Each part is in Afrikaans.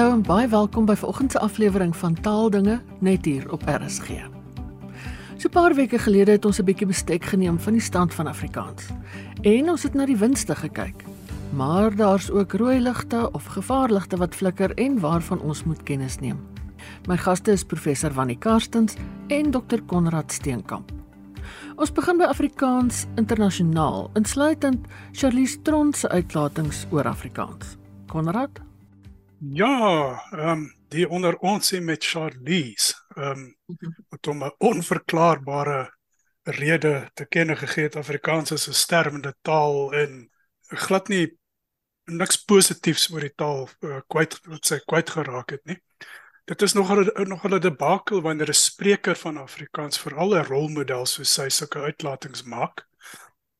Hallo en baie welkom by vanoggend se aflewering van Taaldinge net hier op RSG. So 'n paar weke gelede het ons 'n bietjie bestek geneem van die stand van Afrikaans. En ons het na die winste gekyk. Maar daar's ook rooi ligte of gevaarligte wat flikker en waarvan ons moet kennis neem. My gaste is professor Wannie Karstens en dokter Konrad Steenkamp. Ons begin by Afrikaans internasionaal, insluitend Charlize Tron se uitlatings oor Afrikaans. Konrad Ja, ehm um, die onder ons sê met Charlize, ehm um, wat hom 'n onverklaarbare rede te kenne gegee het Afrikaans is 'n sterwende taal en glad nie niks positiefs oor die taal uh, kwyt wat sy kwyt geraak het nie. Dit is nogal nogal 'n debakel wanneer 'n spreker van Afrikaans veral 'n rolmodel soos sy sulke uitlatings maak.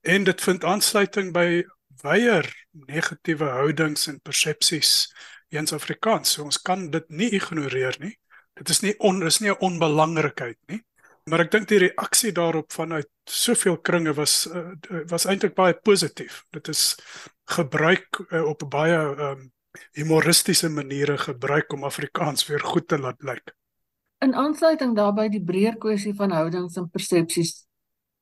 En dit vind aansluiting by weier negatiewe houdings en persepsies eens Afrikaans. So ons kan dit nie ignoreer nie. Dit is nie on is nie 'n onbelangrikheid nie. Maar ek dink die reaksie daarop vanuit soveel kringe was uh, was eintlik baie positief. Dit is gebruik uh, op baie um, humoristiese maniere gebruik om Afrikaans weer goed te laat lyk. In aansluiting daarbey die breër kwessie van houdings en persepsies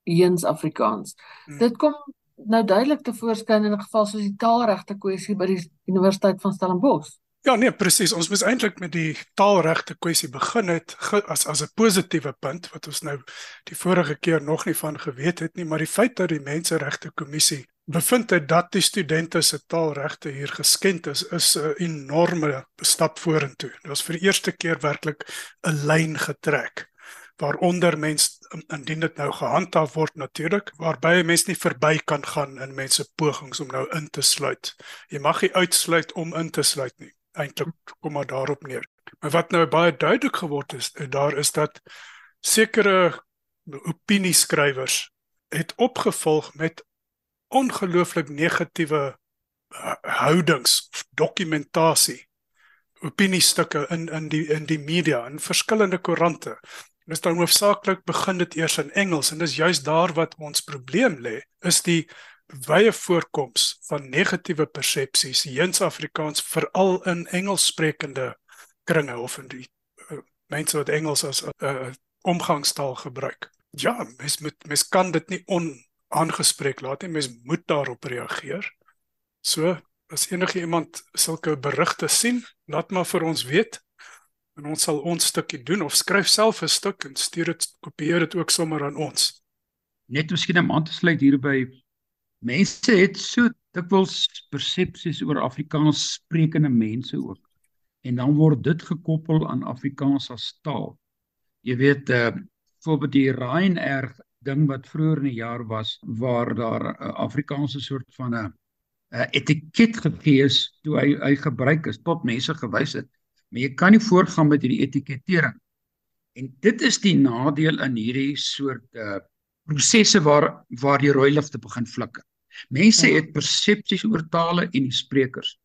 eens Afrikaans. Hmm. Dit kom nou duidelik te voorskyn in 'n geval soos die taalregte kwessie by die Universiteit van Stellenbosch. Ja nee, presies. Ons moes eintlik met die taalregte kwessie begin het as as 'n positiewe punt wat ons nou die vorige keer nog nie van geweet het nie, maar die feit dat die Menseregte Kommissie bevind het dat die studente se taalregte hier geskend is, is 'n enorme stap vorentoe. Dit was vir die eerste keer werklik 'n lyn getrek waaronder mens indien dit nou gehandhaaf word natuurlik waarby 'n mens nie verby kan gaan in mense pogings om nou in te sluit. Jy mag nie uitsluit om in te sluit nie. Eintlik kom maar daarop neer. Maar wat nou baie duidelik geword is, daar is dat sekere opinieskrywers het opgevolg met ongelooflik negatiewe uh, houdings of dokumentasie opiniestukke in in die in die media in verskillende koerante Dis dan hoofsaaklik begin dit eers in Engels en dis juist daar wat ons probleem lê, is die wye voorkoms van negatiewe persepsies hieins Afrikaans veral in Engelssprekende kringe of in die uh, mense wat Engels as 'n uh, uh, omgangstaal gebruik. Ja, mens moet mens kan dit nie onaangespreek laat nie, mens moet daarop reageer. So, as enige iemand sulke berigte sien, laat maar vir ons weet en ons sal ons stukkie doen of skryf self 'n stuk en stuur dit kopieer dit ook sommer aan ons. Net miskien om aan te sluit hierby mense het so dikwels persepsies oor Afrikaans sprekende mense ook. En dan word dit gekoppel aan Afrikaans as taal. Jy weet uh voorbeeld die Ryanair ding wat vroeër in die jaar was waar daar 'n uh, Afrikaanse soort van 'n uh, etiket gegee is toe hy hy gebruik is tot mense gewys het maar jy kan nie voortgaan met hierdie etikettering. En dit is die nadeel in hierdie soort uh prosesse waar waar die rooi ligte begin flikker. Mense ja. het persepsies oor tale en die sprekers.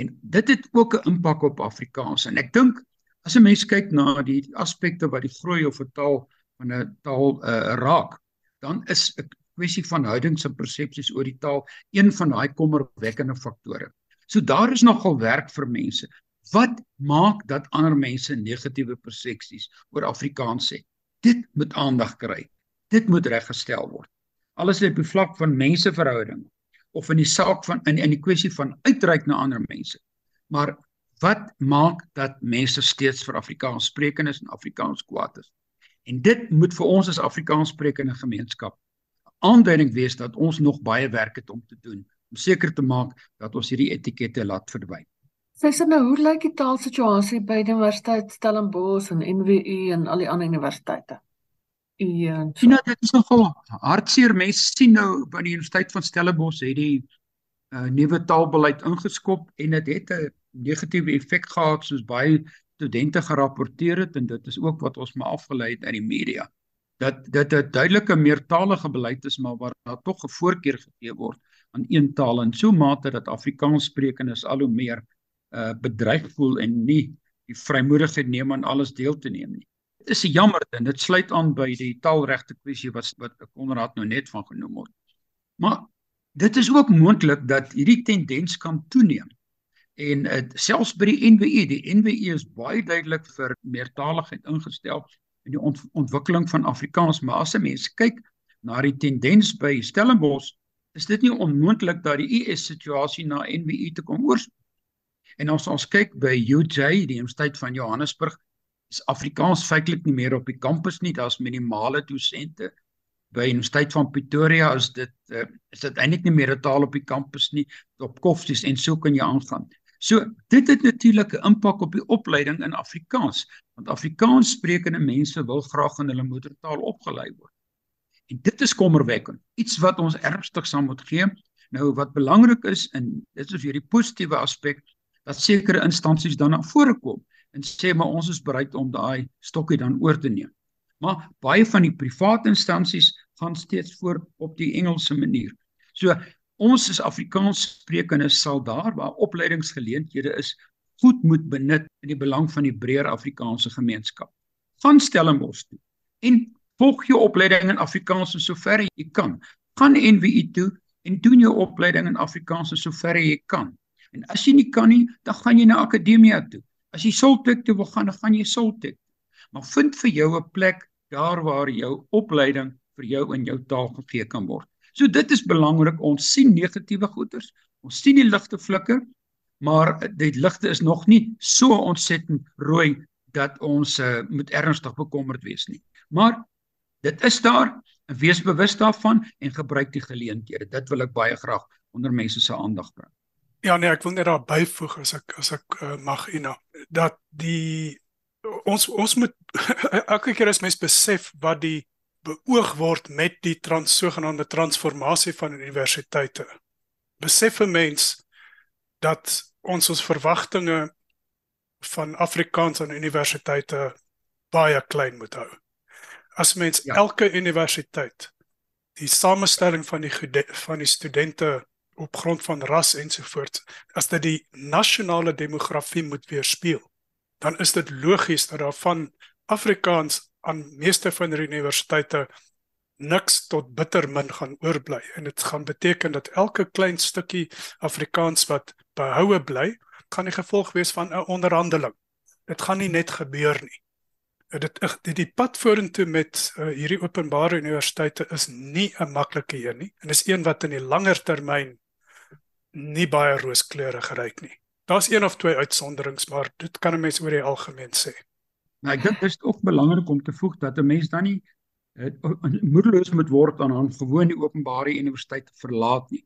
En dit het ook 'n impak op Afrikaans. En ek dink as 'n mens kyk na die aspekte wat die groei of 'n taal van 'n taal uh raak, dan is 'n kwessie van houdings en persepsies oor die taal een van daai kommerwekkende faktore. So daar is nogal werk vir mense. Wat maak dat ander mense negatiewe persepsies oor Afrikaans het? Dit moet aandag kry. Dit moet reggestel word. Alles op die vlak van menseverhouding of in die saak van in in die kwessie van uitreik na ander mense. Maar wat maak dat mense steeds vir Afrikaans sprekendes en Afrikaans kwaad is? En dit moet vir ons as Afrikaans sprekende gemeenskap aanduiding wees dat ons nog baie werk het om te doen om seker te maak dat ons hierdie etikette laat verdwyn. Sê nou hoe lyk die taalsituasie by die Universiteit Stellenbosch en NWU en al die ander universiteite? Ja, so. nou, dit is nogal hartseer. Mense sien nou by die Universiteit van Stellenbosch het die uh, nuwe taalbeleid ingeskop en dit het 'n negatiewe effek gehad soos baie studente gerapporteer het en dit is ook wat ons maar afgelei het uit die media. Dat dit 'n duidelike meertalige beleid is maar waar daar tog 'n voorkeur gegee word aan een taal en so mate dat Afrikaans sprekendes al hoe meer uh bedreig voel en nie die vrymoedigheid neem aan alles deel te neem nie. Dit is jammer en dit sluit aan by die taalregte kwessie wat wat Konrad nou net van genoem het. Maar dit is ook moontlik dat hierdie tendens kan toeneem En uh, selfs by die NWE, die NWE is baie duidelik vir meertaligheid ingestel in die ont ontwikkeling van Afrikaans, maar as 'n mens kyk na die tendens by Stellenbosch, is dit nie onmoontlik dat die US situasie na NWE te kom oorspoel. En as ons kyk by UJ, die Universiteit van Johannesburg, is Afrikaans feitelik nie meer op die kampus nie, daar's minimale dosente. By Universiteit van Pretoria is dit uh, is dit eintlik nie meer 'n taal op die kampus nie, op koffsies en so kan jy aangaan. So dit het natuurlik 'n impak op die opleiding in Afrikaans, want Afrikaans sprekende mense wil graag in hulle moedertaal opgelei word. En dit is kommerwekkend. Iets wat ons ernstig sal moet gee. Nou wat belangrik is en dit is weer die positiewe aspek dat sekere instansies dan na vore kom en sê maar ons is bereid om daai stokkie dan oor te neem. Maar baie van die private instansies gaan steeds voor op die Engelse manier. So ons as Afrikaans sprekendes sal daar waar opleidingsgeleenthede is goed moet benut in die belang van die breër Afrikaanse gemeenskap. Gaan Stellenbosch toe en volg jou opleiding in Afrikaans so ver jy kan. Gaan NWU toe en doen jou opleiding in Afrikaans so ver jy kan. En as jy nie kan nie, dan gaan jy na akademia toe. As jy Soltek toe wil gaan, dan gaan jy Soltek. Maar vind vir jou 'n plek daar waar jou opleiding vir jou in jou taal gegee kan word. So dit is belangrik. Ons sien negatiewe goeters. Ons sien die ligte flikker, maar die ligte is nog nie so ontsettend rooi dat ons uh, moet ernstig bekommerd wees nie. Maar dit is daar en wees bewus daarvan en gebruik die geleenthede. Dit wil ek baie graag onder mense se aandag bring. Ja nee, ek wil net daar byvoeg as ek as ek uh, mag Ina dat die ons ons moet elke keer as mens besef wat die beoog word met die trans sogenaamde transformasie van universiteite. Besef 'n mens dat ons ons verwagtinge van Afrikaans aan universiteite baie klein moet hou. As mens ja. elke universiteit die samestelling van die van die studente op grond van ras ensovoorts as dit die nasionale demografie moet weerspieël dan is dit logies dat daar van Afrikaans aan meeste van die universiteite niks tot bitter min gaan oorbly. En dit gaan beteken dat elke klein stukkie Afrikaans wat behoue bly gaan die gevolg wees van 'n onderhandeling. Dit gaan nie net gebeur nie. Dit dit die pad vorentoe met uh, hierdie openbare universiteite is nie 'n maklike een nie en is een wat in die langer termyn nie baie rooskleurig geryk nie. Daar's een of twee uitsonderings, maar dit kan 'n mens oor die algemeen sê. Nou ek dink dit is ook belangrik om te voeg dat 'n mens dan nie uh, moedeloos moet word aan aan gewoon die openbare universiteit verlaat nie.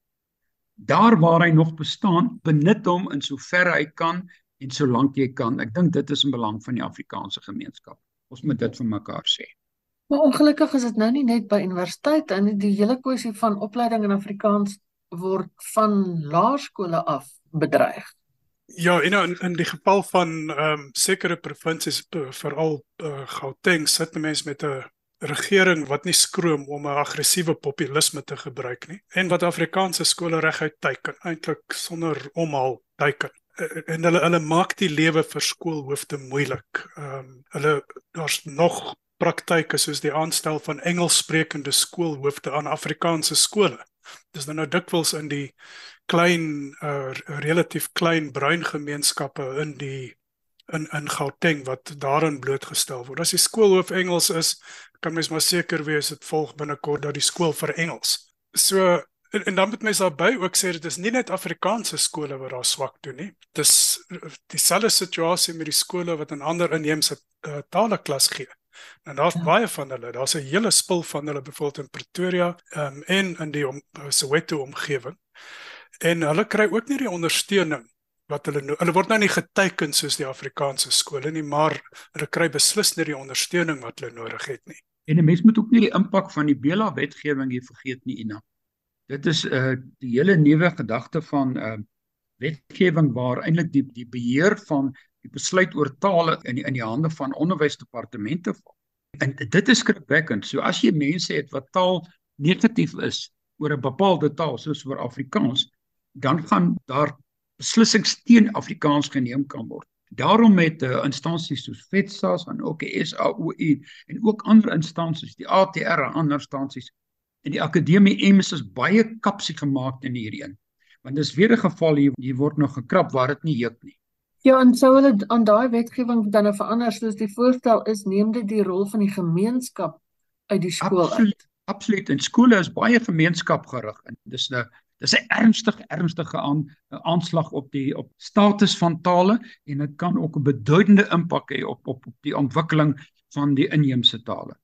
Daar waar hy nog bestaan, benut hom in soverre hy kan en solank jy kan. Ek dink dit is in belang van die Afrikaanse gemeenskap. Ons moet dit vir mekaar sê. Maar ongelukkig is dit nou nie net by universiteite en die hele kwessie van opleiding in Afrikaans word van laerskole af bedreig. Ja, in in, in die geval van ehm um, sekere provinsies veral uh, Gauteng sit mense met 'n regering wat nie skroom om 'n aggressiewe populisme te gebruik nie en wat Afrikaanse skole reguit teiken eintlik sonder omhaal teiken en hulle hulle maak die lewe vir skoolhoofde moeilik. Ehm um, hulle daar's nog praktyke soos die aanstel van Engelssprekende skoolhoofde aan Afrikaanse skole. Dis nou nou dikwels in die klein uh, relatief klein bruin gemeenskappe in die in in Gauteng wat daarin blootgestel word. As die skoolhoof Engels is, kan mens maar seker wees dit volg binnekort dat die skool vir Engels. So en, en dan moet mens daarby ook sê dit is nie net Afrikaanse skole wat daar swak doen nie. Dis dieselfde situasie met die skole wat in ander inheemse uh, tale klas gee. En daar's ja. baie van hulle. Daar's 'n hele spul van hulle bevoeld in Pretoria um, en in die om, Soweto omgewing. En hulle kry ook nie die ondersteuning wat hulle nou, hulle word nou nie geteken soos die Afrikaanse skole nie, maar hulle kry beslis nie die ondersteuning wat hulle nodig het nie. En 'n mens moet ook nie die impak van die Bela wetgewing hier vergeet nie, Ina. Dit is uh die hele nuwe gedagte van uh wetgewing waar eintlik die die beheer van die besluit oor tale in die, in die hande van onderwysdepartemente val. En dit is skrikwekkend. So as jy mense het wat taal negatief is oor 'n bepaalde taal soos oor Afrikaans, dan gaan daar beslissings teen Afrikaans geneem kan word. Daarom met uh, instansies soos FETSAS en ook die SAOU en ook ander instansies, die ATR en ander instansies en die akademie MS is baie kapsie gemaak in hierdie een. Want dis weer 'n geval hier hier word nog gekrap waar dit nie juk nie. Ja, en sou hulle aan daai wetgewing dan nou verander soos die voorstel is, neem dit die rol van die gemeenskap uit die skool absoluut, uit. Absoluut. En skole is baie gemeenskapgerig en dis 'n dis 'n ernstige ernstige aan aanslag op die op status van tale en dit kan ook 'n beduidende impak hê op op op die ontwikkeling van die inheemse tale.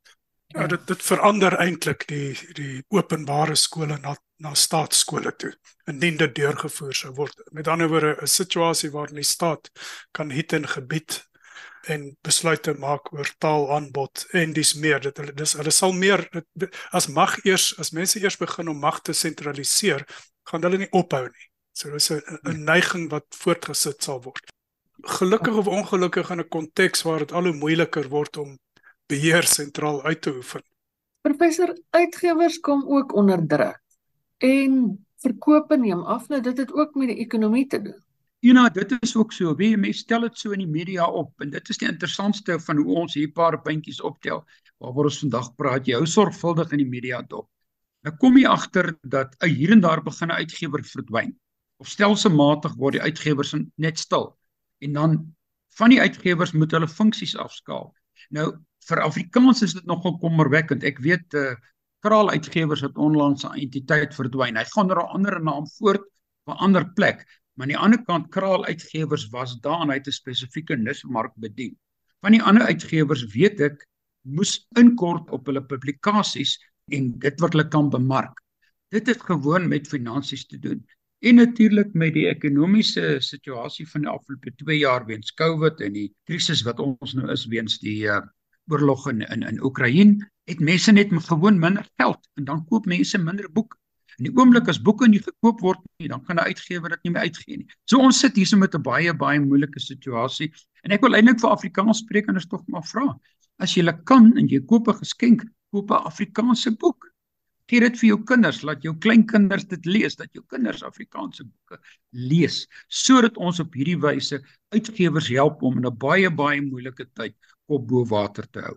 Ja, dit dit verander eintlik die die openbare skole na na staatsskole toe indien dit deurgevoer sou word. Met ander woorde 'n situasie waarin die staat kan hit en gebied en besluite maak oor taalaanbod en dis meer dit hulle dis hulle sal meer dit, as mag eers as mense eers begin om mag te sentraliseer gaan hulle nie ophou nie. So dis 'n neiging wat voortgesit sal word. Gelukkig of ongelukkig in 'n konteks waar dit al hoe moeiliker word om beheer sentraal uit te oefen. Professor, uitgewers kom ook onder druk en verkope neem af nou dit het ook met die ekonomie te doen. Ja, nou, dit is ook so. Wie mense stel dit so in die media op en dit is die interessantste van hoe ons hier 'n paar puntjies optel waaroor ons vandag praat. Jy hou sorgvuldig in die media dop. Nou kom jy agter dat hier en daar begin 'n uitgewer verdwyn. Of stelselmatig word die uitgewers net stil. En dan van die uitgewers moet hulle funksies afskaal. Nou vir Afrikaans is dit nogal kommerwekkend. Ek weet eh uh, Kraal Uitgewers het onlangs 'n entiteit verdwyn. Hy gaan onder 'n ander naam voort op 'n ander plek. Maar aan die ander kant Kraal Uitgewers was daar en hy het 'n spesifieke nismark bedien. Van die ander uitgewers weet ek moes inkort op hulle publikasies en dit wat hulle kan bemark. Dit het gewoon met finansies te doen en natuurlik met die ekonomiese situasie van die afgelope 2 jaar weens COVID en die krisis wat ons nou is weens die uh, oorlog in in in Oekraïne, het mense net gewoon minder geld en dan koop mense minder boeke. In die oomblik as boeke nie gekoop word nie, dan kan 'n uitgewer dit nie meer uitgee nie. So ons sit hierso met 'n baie baie moeilike situasie en ek wil eintlik vir Afrikaans sprekenders tog maar vra. As jy kan en jy koop 'n geskenk, koop 'n Afrikaanse boek. Gee dit vir jou kinders, laat jou kleinkinders dit lees, dat jou kinders Afrikaanse boeke lees, sodat ons op hierdie wyse uitgewers help om in 'n baie baie moeilike tyd kop bo water te hou.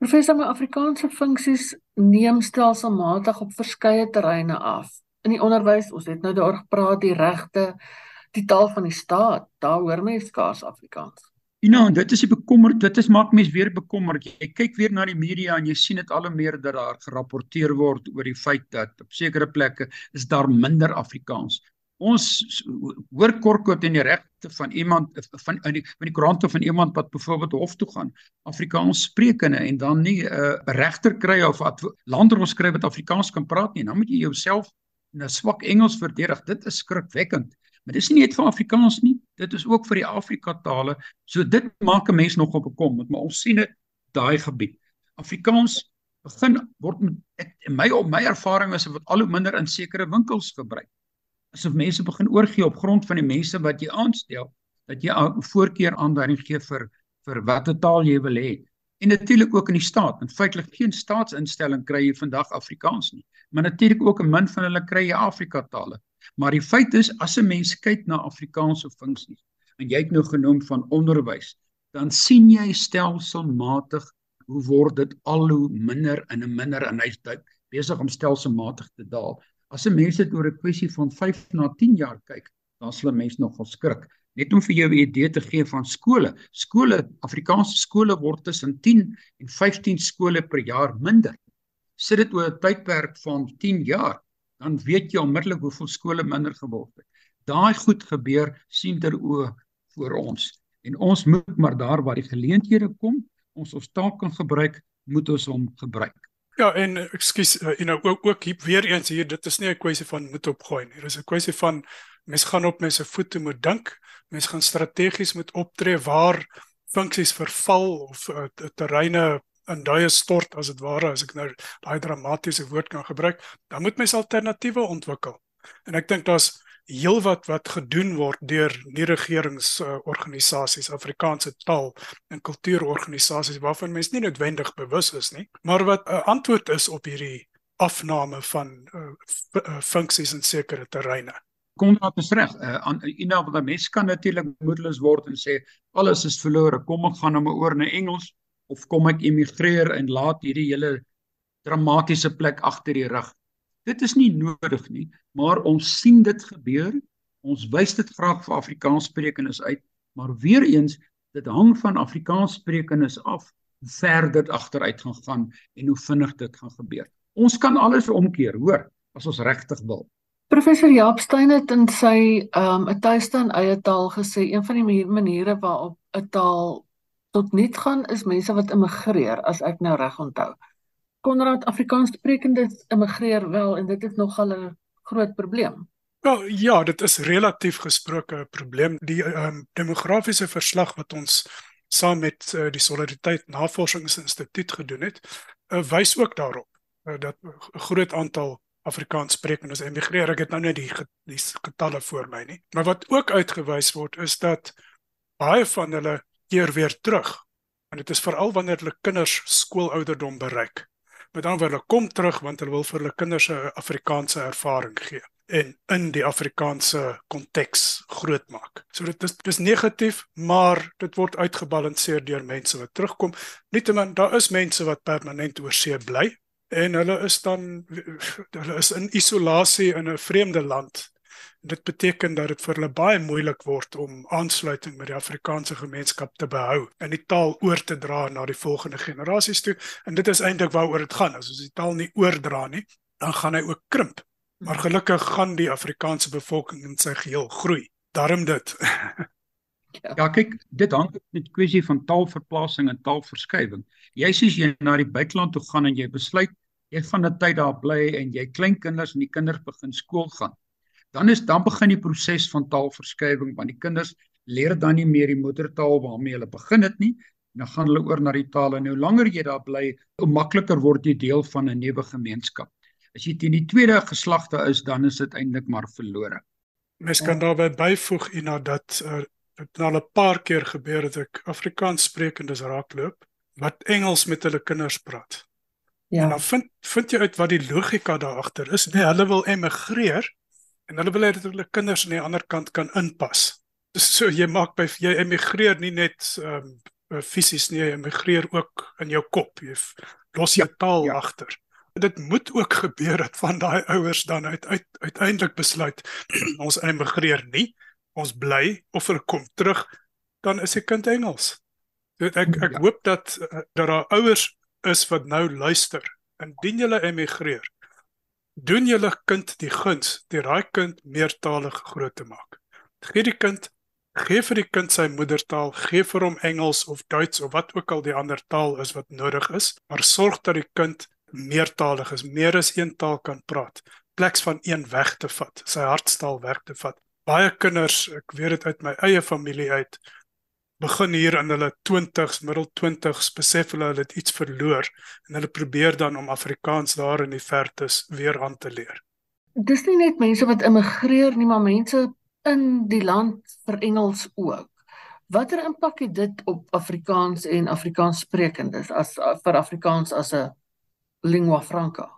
Professor, my Afrikaanse funksies neem stelselmatig op verskeie terreine af. In die onderwys, ons het nou daaroor gepraat, die regte, die taal van die staat, daar hoor mense skaars Afrikaans. Nou, dit is die bekommer, dit is maak mense weer bekommerd. Jy kyk weer na die media en jy sien dit al hoe meer dat daar gerapporteer word oor die feit dat op sekere plekke is daar minder Afrikaans. Ons hoor kortkort in die regte van iemand van in die van die koerante van iemand wat byvoorbeeld hof toe gaan Afrikaans sprekende en dan nie 'n uh, regter kry of lander ons skryf wat Afrikaans kan praat nie. Dan moet jy jouself in 'n swak Engels verdedig. Dit is skrikwekkend maar dis nie net vir Afrikaans nie dit is ook vir die Afrika tale. So dit maak 'n mens nog op bekom maar ons sien dit daai gebied. Afrikaans begin word ek, my op my ervaring is wat al hoe minder in sekere winkels gebruik. Asof mense begin oorgee op grond van die mense wat jy aanstel dat jy 'n voorkeur aanduiding gee vir vir watter taal jy wil hê. En natuurlik ook in die staat en feitelik geen staatsinstelling kry jy vandag Afrikaans nie. Maar natuurlik ook 'n min van hulle kry jy Afrika tale maar die feit is as 'n mens kyk na Afrikaanse funksies en jy het nou genoem van onderwys dan sien jy stelselmatig hoe word dit al hoe minder en minder en hy's besig om stelselmatig te daal As 'n mens dit oor 'n kwessie van 5 na 10 jaar kyk, dan sal 'n mens nogal skrik. Net om vir jou 'n idee te gee van skole. Skole, Afrikaanse skole word tussen 10 en 15 skole per jaar minder. Sit dit oor 'n tydperk van 10 jaar, dan weet jy onmiddellik hoeveel skole minder geword het. Daai goed gebeur sien ter oë voor ons. En ons moet maar daar waar die geleenthede kom, ons ons taal kan gebruik, moet ons hom gebruik. Ja, en ekskuus, uh, you know, ook ook hier weer eens hier, dit is nie 'n kwessie van moet opgooi nie. Dit is 'n kwessie van mens gaan op mense voete moet dink. Mens gaan strategies moet optree waar funksies verval of uh, terreine in daai stort as dit ware as ek nou daai dramatiese woord kan gebruik, dan moet mens alternatiewe ontwikkel. En ek dink daar's heelwat wat gedoen word deur nie regeringsorganisasies, uh, Afrikaanse taal en kultuurorganisasies waarvan mense nie noodwendig bewus is nie, maar wat 'n uh, antwoord is op hierdie afname van uh, uh, funksies in sekere terreine. Konrad is reg. Uh, aan ina wat mense kan natuurlik moedeloos word en sê alles is verlore. Kom ek gaan nou maar oor na Engels of kom ek emigreer en laat hierdie hele dramatiese plek agter die rug. Dit is nie nodig nie, maar ons sien dit gebeur. Ons wys dit graag vir Afrikaanssprekendes uit, maar weer eens dit hang van Afrikaanssprekendes af hoe ver dit agteruit gaan gaan en hoe vinnig dit gaan gebeur. Ons kan alles omkeer, hoor, as ons regtig wil. Professor Jaap Steyn het in sy um 'n tuiste in eie taal gesê een van die maniere waarop 'n taal tot nut gaan is mense wat immigreer as ek nou reg onthou. Konrad Afrikaanssprekendes immigreer wel en dit is nogal 'n groot probleem. Wel ja, dit is relatief gesproke 'n probleem. Die um, demografiese verslag wat ons saam met uh, die Solidariteit Navorsingsinstituut gedoen het, uh, wys ook daarop uh, dat 'n groot aantal Afrikaanssprekendes emigreer. Ek het nou net die, die getalle voor my nie. Maar wat ook uitgewys word is dat baie van hulle keer weer terug. En dit is veral wanneer hulle kinders skoolouderdom bereik. Met ander woorde, kom terug want hulle wil vir hulle kinders 'n Afrikaanse ervaring gee en in die Afrikaanse konteks grootmaak. So dit is dis negatief, maar dit word uitgebalanseer deur mense wat terugkom. Nietemin daar is mense wat permanent oor see bly en hulle is dan hulle is in isolasie in 'n vreemde land. Dit beteken dat dit vir hulle baie moeilik word om aansluiting met die Afrikaanse gemeenskap te behou en die taal oor te dra na die volgende generasies toe. En dit is eintlik waaroor dit gaan. As ons die taal nie oordra nie, dan gaan hy ook krimp. Maar gelukkig gaan die Afrikaanse bevolking in sy geheel groei. Daarom dit. Ja. ja, kyk, dit hang met kwessie van taalverplasing en taalverskywing. Jy sies jy na die buiteland toe gaan en jy besluit jy gaan 'n tyd daar bly en jy klein kinders en die kinders begin skool gaan. Dan is dan begin die proses van taalverskywing want die kinders leer dan nie meer die moedertaal waarmee hulle begin het nie. Dan gaan hulle oor na die taal en hoe langer jy daar bly, hoe makliker word jy deel van 'n nuwe gemeenskap. As jy teen die tweede geslagte is, dan is dit eintlik maar verlore. Mens kan ja. daarbey byvoeg ina dat uh, dit nou 'n paar keer gebeur het ek Afrikaans sprekendes raakloop wat Engels met hulle kinders praat. Ja. En dan vind vind jy uit wat die logika daar agter is. Nee, hulle wil emigreer en hulle wil hê dat hulle kinders aan die ander kant kan inpas. Dis so jy maak by jy emigreer nie net ehm um, fisies nie, jy emigreer ook in jou kop. Jy los jou ja, taal ja. agter dit moet ook gebeur dat van daai ouers dan uit, uit uiteindelik besluit ons emigreer nie ons bly of hulle kom terug dan is die kind Engels. Ek ek ja. hoop dat dat daar ouers is wat nou luister indien jy emigreer doen julle kind die guns die raai kind meertalig groot te maak. Gee die kind gee vir die kind sy moedertaal, gee vir hom Engels of Duits of wat ook al die ander taal is wat nodig is, maar sorg dat die kind meertalig is, meer as een taal kan praat, pleks van een weg te vat, sy hartstaal werk te vat. Baie kinders, ek weet dit uit my eie familie uit, begin hier in hulle 20s, middel 20s, besef hulle hulle het iets verloor en hulle probeer dan om Afrikaans daar in die vertes weer aan te leer. Dis nie net mense wat immigreer nie, maar mense in die land vir Engels ook. Watter impak het dit op Afrikaans en Afrikaanssprekendes as vir Afrikaans as 'n lingua franca.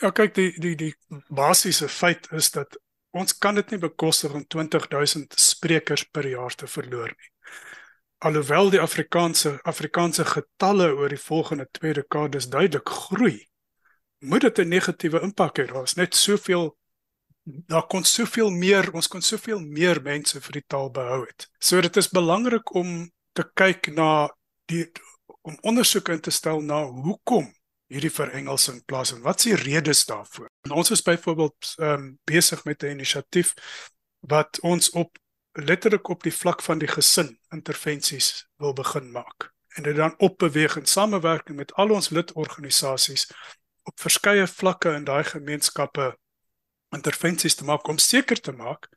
Ja, kyk die die die basiese feit is dat ons kan dit nie bekostig om 20000 sprekers per jaar te verloor nie. Alhoewel die Afrikaanse Afrikaanse getalle oor die volgende twee dekades duidelik groei, moet dit 'n negatiewe impak hê. Daar's net soveel daar kon soveel meer, ons kon soveel meer mense vir die taal behou het. So dit is belangrik om te kyk na die om ondersoeke in te stel na hoekom hierdie verengelsing plaas en wat is die redes daarvoor? En ons is byvoorbeeld ehm um, besig met 'n inisiatief wat ons op letterlik op die vlak van die gesin intervensies wil begin maak en dit dan opbeweeg in samewerking met al ons lidorganisasies op verskeie vlakke in daai gemeenskappe intervensies te maak om seker te maak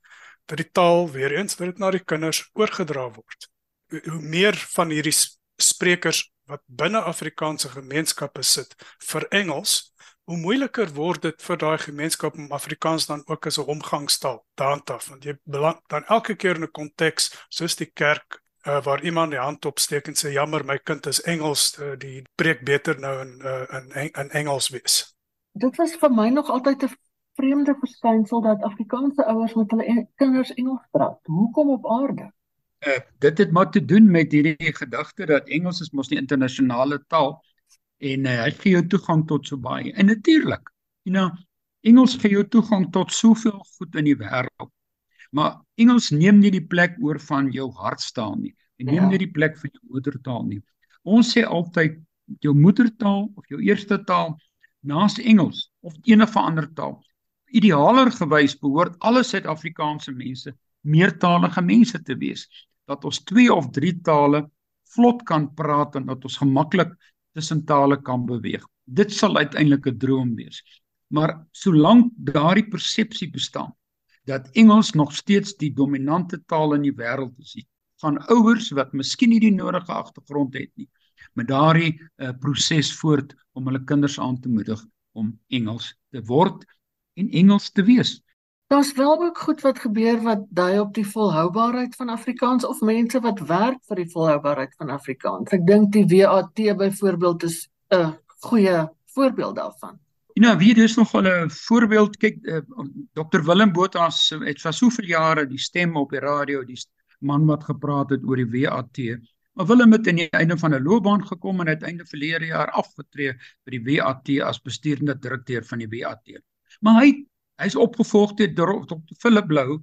dat die taal weer eens dat dit na die kinders oorgedra word. Hoe meer van hierdie sprekers wat binne Afrikaanse gemeenskappe sit vir Engels, hoe moeiliker word dit vir daai gemeenskap om Afrikaans dan ook as 'n omgangstaal handhaaf want jy beland dan elke keer in 'n konteks soos die kerk uh, waar iemand die hand opsteek en sê jammer my kind is Engels uh, die preek beter nou in uh, in in Engels wees. Dit was vir my nog altyd 'n vreemde verskynsel dat Afrikaanse ouers met hulle kinders Engels praat. Hoekom op aarde? Uh, dit het maar te doen met hierdie gedagte dat Engels is mos die internasionale taal en uh, hy gee jou toegang tot so baie. En natuurlik, you know, Engels gee jou toegang tot soveel goed in die wêreld. Maar Engels neem nie die plek oor van jou hartstaal nie. Dit neem ja. nie die plek van jou moedertaal nie. Ons sê altyd jou moedertaal of jou eerste taal naas Engels of enige ander taal. Idealer gewys behoort alle Suid-Afrikaanse mense meertalige mense te wees dat ons twee of drie tale vlot kan praat en dat ons gemaklik tussen tale kan beweeg. Dit sal uiteindelik 'n droom wees. Maar solank daardie persepsie bestaan dat Engels nog steeds die dominante taal in die wêreld is, van ouers wat miskien nie die nodige agtergrond het nie, met daardie uh, proses voort om hulle kinders aan te moedig om Engels te word en Engels te wees. Daar's wel ook goed wat gebeur wat dui op die volhoubaarheid van Afrikaans of mense wat werk vir die volhoubaarheid van Afrikaans. Ek dink die WAT byvoorbeeld is 'n goeie voorbeeld daarvan. Ja, nou, wie dis nog 'n voorbeeld kyk uh, eh, Dr Willem Botha het vir soveel jare die stem op die radio, die man wat gepraat het oor die WAT. Maar Willem het aan die einde van 'n loopbaan gekom en uiteindelik verlede jaar afgetree by die WAT as bestuurende direkteur van die WAT. Maar hy Hy's opgevolg deur Dr. Philip Lou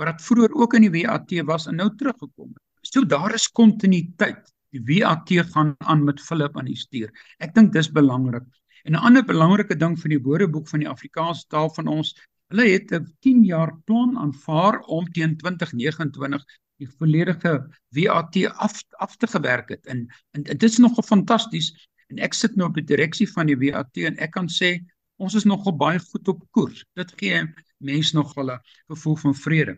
wat vroeër ook in die WAT was en nou teruggekom het. So daar is kontinuïteit. Die WAT gaan aan met Philip aan die stuur. Ek dink dis belangrik. En 'n ander belangrike ding van die Woordeboek van die Afrikaanse taal van ons, hulle het 'n 10 jaar plan aanvaar om teen 2029 die volledige WAT af af te gewerk het. En, en dit is nogal fantasties. En ek sit nou op die direksie van die WAT en ek kan sê ons is nogal baie goed op koers. Dit gee mense nog wel 'n gevoel van vrede.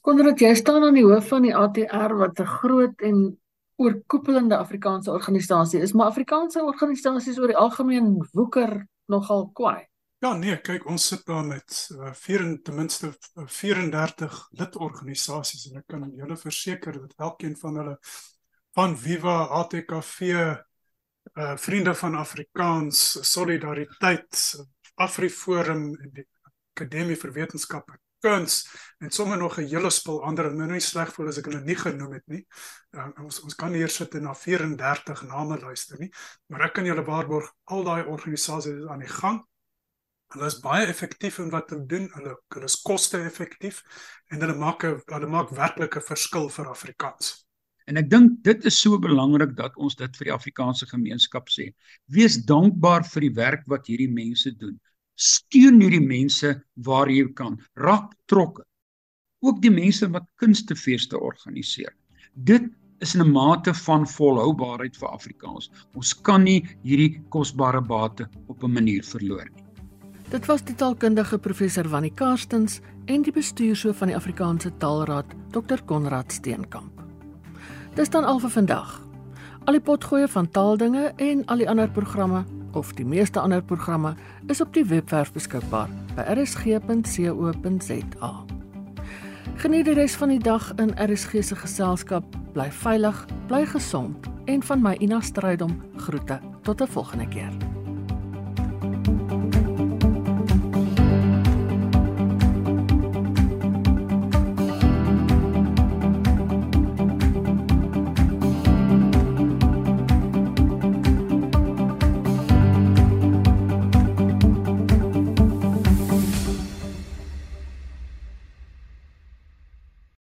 Konrad, jy staan aan die hoof van die ATR wat 'n groot en oorkoepelende Afrikaanse organisasie is, maar Afrikaanse organisasies oor die algemeen woeker nogal kwaai. Ja nee, kyk, ons sit daar met uh, vier ten minste 34 uh, lidorganisasies en ek kan julle verseker dat elkeen van hulle van Viva ATKV uh vriende van Afrikaans, solidariteit, Afriforum en die Akademie vir Wetenskappe kuns en sommer nog 'n hele spul ander en nou nie sleg voel as ek hulle nie genoem het nie. Uh, ons ons kan hier sit en na 34 name luister nie, maar ek kan julle waarborg al daai organisasies is aan die gang. Hulle is baie effektief in wat hulle doen. Hulle hulle is koste-effektief en hulle maak 'n hulle maak werklik 'n verskil vir Afrikaans. En ek dink dit is so belangrik dat ons dit vir die Afrikaanse gemeenskap sê. Wees dankbaar vir die werk wat hierdie mense doen. Steun hierdie mense waar jy kan. Raak betrokke. Ook die mense wat kunstefeeste organiseer. Dit is 'n mate van volhoubaarheid vir Afrikaans. Ons kan nie hierdie kosbare bate op 'n manier verloor nie. Dit was die taalkundige professor Wannie Karstens en die bestuurshoof van die Afrikaanse Taalraad, Dr Konrad Steenkamp. Dis dan al vir vandag. Al die potgoeie van taaldinge en al die ander programme of die meeste ander programme is op die webwerf beskikbaar by rsg.co.za. Geniet die res van die dag in RSG se geselskap. Bly veilig, bly gesond en van my Ina Strydom groete. Tot 'n volgende keer.